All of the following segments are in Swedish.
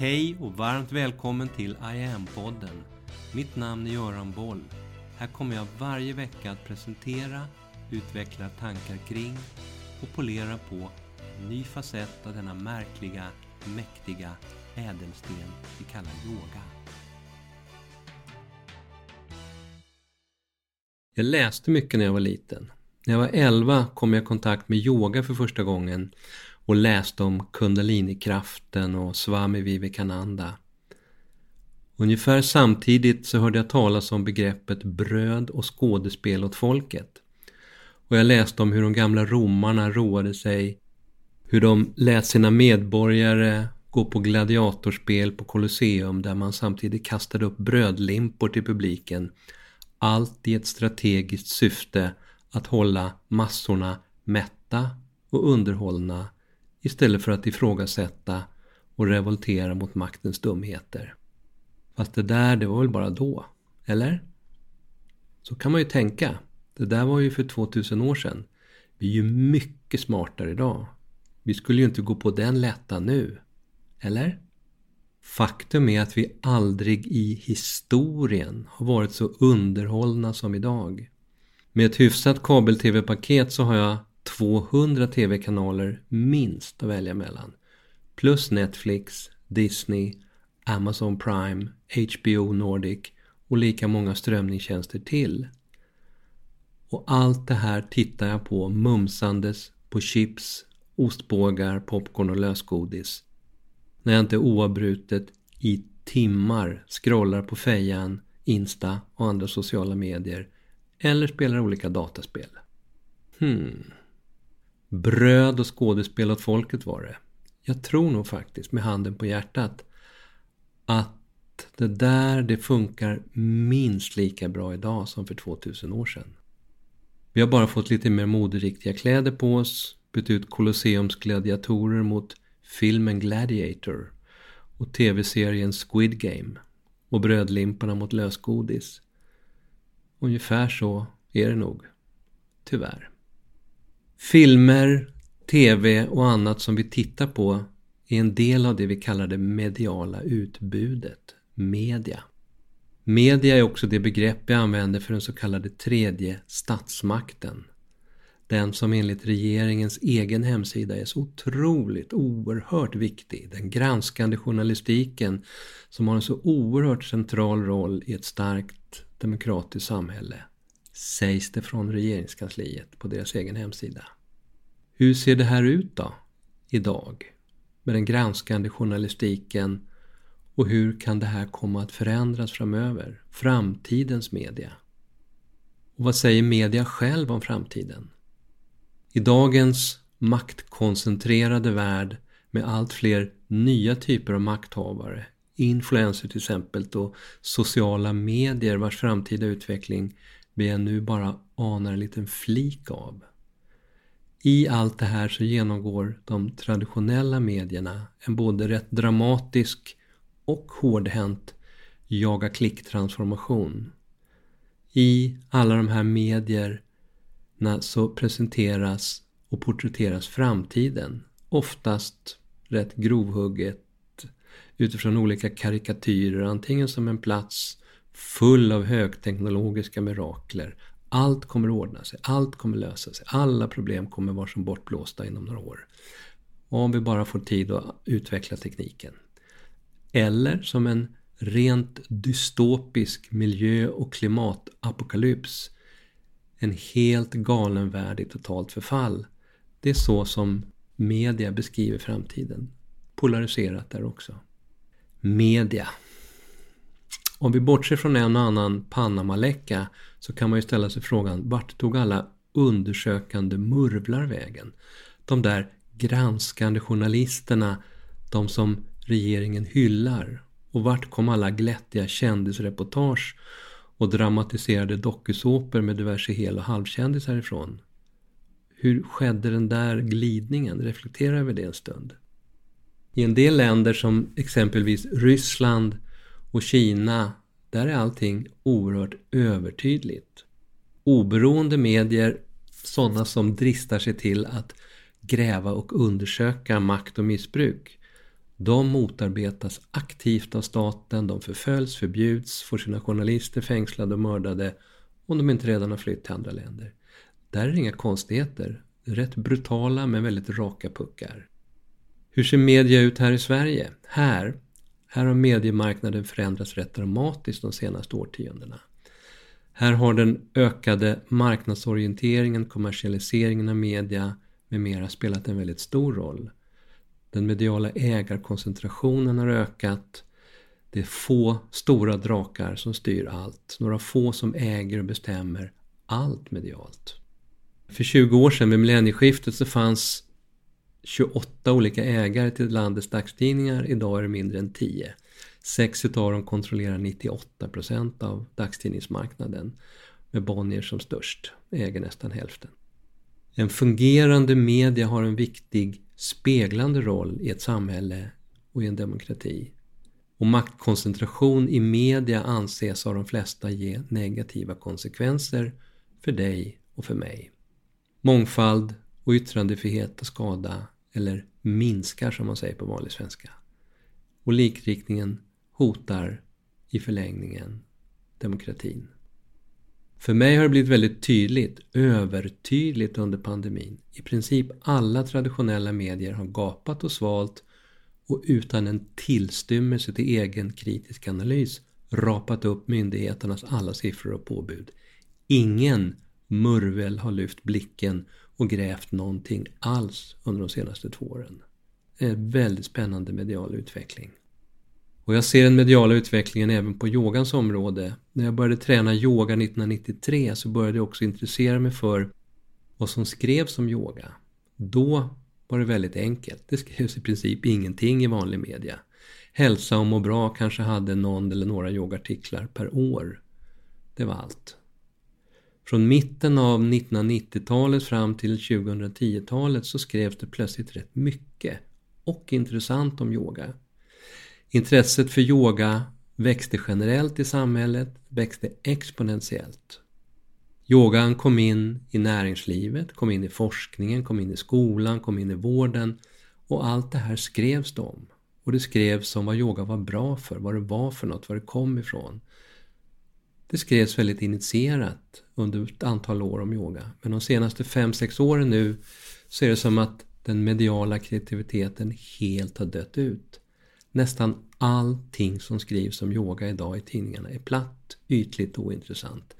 Hej och varmt välkommen till I am-podden. Mitt namn är Göran Boll. Här kommer jag varje vecka att presentera, utveckla tankar kring och polera på en ny facett av denna märkliga, mäktiga ädelsten vi kallar yoga. Jag läste mycket när jag var liten. När jag var 11 kom jag i kontakt med yoga för första gången och läste om kundalinikraften och Swami Vivekananda. Ungefär samtidigt så hörde jag talas om begreppet bröd och skådespel åt folket. Och jag läste om hur de gamla romarna roade sig, hur de lät sina medborgare gå på gladiatorspel på Colosseum där man samtidigt kastade upp brödlimpor till publiken. Allt i ett strategiskt syfte att hålla massorna mätta och underhållna istället för att ifrågasätta och revoltera mot maktens dumheter. Fast det där, det var väl bara då? Eller? Så kan man ju tänka. Det där var ju för 2000 år sedan. Vi är ju mycket smartare idag. Vi skulle ju inte gå på den lätta nu. Eller? Faktum är att vi aldrig i historien har varit så underhållna som idag. Med ett hyfsat kabel-tv-paket så har jag 200 tv-kanaler minst att välja mellan. Plus Netflix, Disney, Amazon Prime, HBO Nordic och lika många strömningstjänster till. Och allt det här tittar jag på mumsandes på chips, ostbågar, popcorn och lösgodis. När jag inte oavbrutet i timmar scrollar på fejan, Insta och andra sociala medier eller spelar olika dataspel. Hmm. Bröd och skådespel åt folket var det. Jag tror nog faktiskt, med handen på hjärtat, att det där det funkar minst lika bra idag som för 2000 år sedan. Vi har bara fått lite mer moderiktiga kläder på oss, bytt ut Colosseums gladiatorer mot filmen Gladiator och tv-serien Squid Game och brödlimporna mot lösgodis. Ungefär så är det nog. Tyvärr. Filmer, TV och annat som vi tittar på är en del av det vi kallar det mediala utbudet, media. Media är också det begrepp vi använder för den så kallade tredje statsmakten. Den som enligt regeringens egen hemsida är så otroligt, oerhört viktig. Den granskande journalistiken som har en så oerhört central roll i ett starkt demokratiskt samhälle sägs det från regeringskansliet på deras egen hemsida. Hur ser det här ut då, idag? Med den granskande journalistiken och hur kan det här komma att förändras framöver? Framtidens media. Och vad säger media själv om framtiden? I dagens maktkoncentrerade värld med allt fler nya typer av makthavare, influenser till exempel och sociala medier vars framtida utveckling vi ännu bara anar en liten flik av. I allt det här så genomgår de traditionella medierna en både rätt dramatisk och hårdhänt jaga klick-transformation. I alla de här medierna så presenteras och porträtteras framtiden, oftast rätt grovhugget utifrån olika karikatyrer, antingen som en plats full av högteknologiska mirakler. Allt kommer att ordna sig, allt kommer att lösa sig, alla problem kommer att vara som bortblåsta inom några år. Om vi bara får tid att utveckla tekniken. Eller som en rent dystopisk miljö och klimatapokalyps. En helt galen värld i totalt förfall. Det är så som media beskriver framtiden. Polariserat där också. Media. Om vi bortser från en och annan Panamaläcka så kan man ju ställa sig frågan vart tog alla undersökande murvlar vägen? De där granskande journalisterna, de som regeringen hyllar. Och vart kom alla glättiga kändisreportage och dramatiserade dokusåpor med diverse hel och halvkändisar ifrån? Hur skedde den där glidningen? Reflektera över det en stund. I en del länder som exempelvis Ryssland och Kina, där är allting oerhört övertydligt. Oberoende medier, sådana som dristar sig till att gräva och undersöka makt och missbruk, De motarbetas aktivt av staten, de förföljs, förbjuds, får sina journalister fängslade och mördade om de inte redan har flytt till andra länder. Där är det inga konstigheter. Rätt brutala men väldigt raka puckar. Hur ser media ut här i Sverige? Här, här har mediemarknaden förändrats rätt dramatiskt de senaste årtiondena. Här har den ökade marknadsorienteringen, kommersialiseringen av media med mera spelat en väldigt stor roll. Den mediala ägarkoncentrationen har ökat. Det är få stora drakar som styr allt. Några få som äger och bestämmer allt medialt. För 20 år sedan vid millennieskiftet så fanns 28 olika ägare till landets dagstidningar. Idag är det mindre än 10. Sex utav dem kontrollerar 98 procent av dagstidningsmarknaden. Med Bonnier som störst, äger nästan hälften. En fungerande media har en viktig speglande roll i ett samhälle och i en demokrati. Och maktkoncentration i media anses av de flesta ge negativa konsekvenser för dig och för mig. Mångfald och yttrandefrihet tar skada, eller minskar som man säger på vanlig svenska. Och likriktningen hotar i förlängningen demokratin. För mig har det blivit väldigt tydligt, övertydligt under pandemin. I princip alla traditionella medier har gapat och svalt och utan en tillstymmelse till egen kritisk analys rapat upp myndigheternas alla siffror och påbud. Ingen murvel har lyft blicken och grävt någonting alls under de senaste två åren. Det är en väldigt spännande medial utveckling. Och jag ser den mediala utvecklingen även på yogans område. När jag började träna yoga 1993 så började jag också intressera mig för vad som skrevs om yoga. Då var det väldigt enkelt. Det skrevs i princip ingenting i vanlig media. Hälsa och må bra kanske hade någon eller några yogartiklar per år. Det var allt. Från mitten av 1990-talet fram till 2010-talet så skrevs det plötsligt rätt mycket och intressant om yoga. Intresset för yoga växte generellt i samhället, växte exponentiellt. Yogan kom in i näringslivet, kom in i forskningen, kom in i skolan, kom in i vården och allt det här skrevs det om. Och det skrevs om vad yoga var bra för, vad det var för något, var det kom ifrån. Det skrevs väldigt initierat under ett antal år om yoga. Men de senaste 5-6 åren nu så är det som att den mediala kreativiteten helt har dött ut. Nästan allting som skrivs om yoga idag i tidningarna är platt, ytligt och ointressant.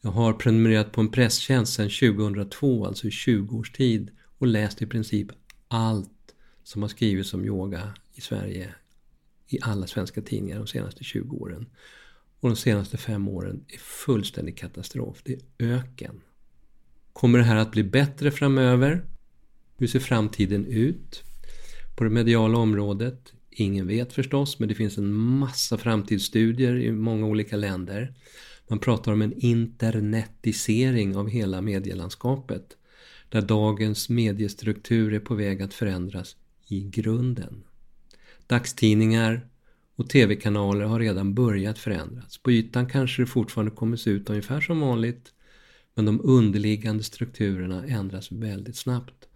Jag har prenumererat på en presstjänst sedan 2002, alltså i 20 års tid och läst i princip allt som har skrivits om yoga i Sverige i alla svenska tidningar de senaste 20 åren. Och de senaste fem åren är fullständig katastrof. Det är öken. Kommer det här att bli bättre framöver? Hur ser framtiden ut? På det mediala området? Ingen vet förstås, men det finns en massa framtidsstudier i många olika länder. Man pratar om en internetisering av hela medielandskapet. Där dagens mediestruktur är på väg att förändras i grunden. Dagstidningar och tv-kanaler har redan börjat förändras. På ytan kanske det fortfarande kommer se ut ungefär som vanligt men de underliggande strukturerna ändras väldigt snabbt.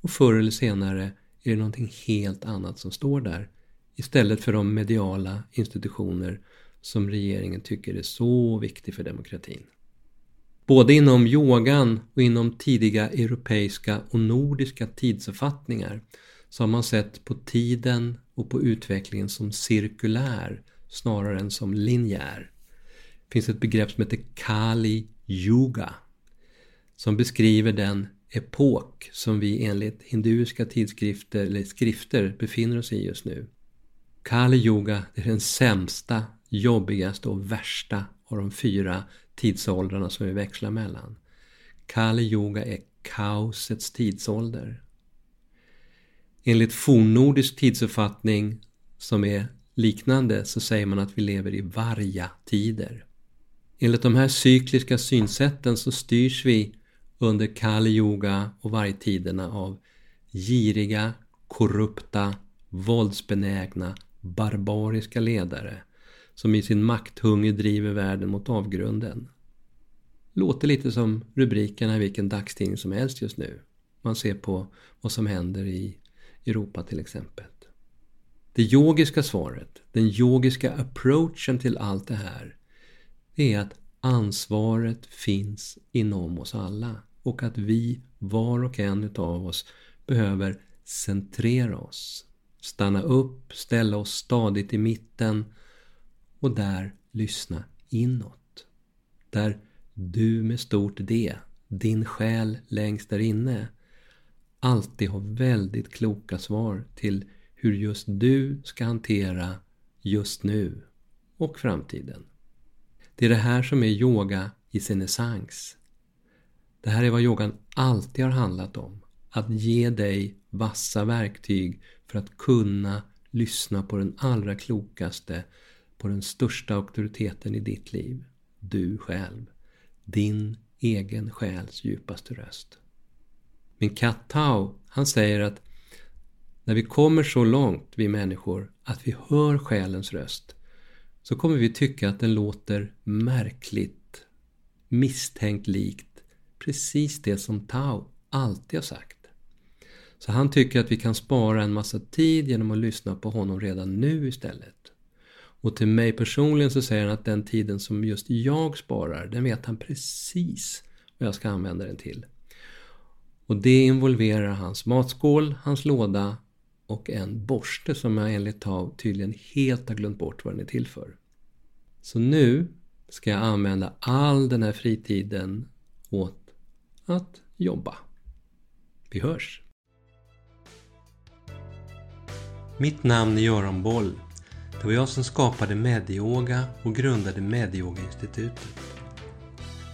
Och förr eller senare är det någonting helt annat som står där istället för de mediala institutioner som regeringen tycker är så viktig för demokratin. Både inom yogan och inom tidiga europeiska och nordiska tidsuppfattningar så har man sett på tiden och på utvecklingen som cirkulär snarare än som linjär. Det finns ett begrepp som heter Kali Yuga som beskriver den epok som vi enligt hinduiska tidskrifter eller skrifter befinner oss i just nu. Kali Yuga är den sämsta, jobbigaste och värsta av de fyra tidsåldrarna som vi växlar mellan. Kali Yuga är kaosets tidsålder. Enligt fornnordisk tidsuppfattning som är liknande så säger man att vi lever i varga-tider. Enligt de här cykliska synsätten så styrs vi under Kali Yoga och vargtiderna av giriga, korrupta, våldsbenägna, barbariska ledare som i sin makthunger driver världen mot avgrunden. Låter lite som rubrikerna i vilken dagstidning som helst just nu. Man ser på vad som händer i Europa till exempel. Det yogiska svaret, den yogiska approachen till allt det här, det är att ansvaret finns inom oss alla och att vi, var och en utav oss, behöver centrera oss. Stanna upp, ställa oss stadigt i mitten och där lyssna inåt. Där du med stort D, din själ längst där inne, alltid har väldigt kloka svar till hur just du ska hantera just nu och framtiden. Det är det här som är yoga i sin essens. Det här är vad yogan alltid har handlat om. Att ge dig vassa verktyg för att kunna lyssna på den allra klokaste, på den största auktoriteten i ditt liv. Du själv. Din egen själs djupaste röst. Min katt Tao, han säger att när vi kommer så långt, vi människor, att vi hör själens röst, så kommer vi tycka att den låter märkligt, misstänkt likt precis det som Tao alltid har sagt. Så han tycker att vi kan spara en massa tid genom att lyssna på honom redan nu istället. Och till mig personligen så säger han att den tiden som just jag sparar, den vet han precis vad jag ska använda den till. Och det involverar hans matskål, hans låda och en borste som jag enligt Tav tydligen helt har glömt bort vad den är till för. Så nu ska jag använda all den här fritiden åt att jobba. Vi hörs! Mitt namn är Göran Boll. Det var jag som skapade Medyoga och grundade Medyoga-institutet.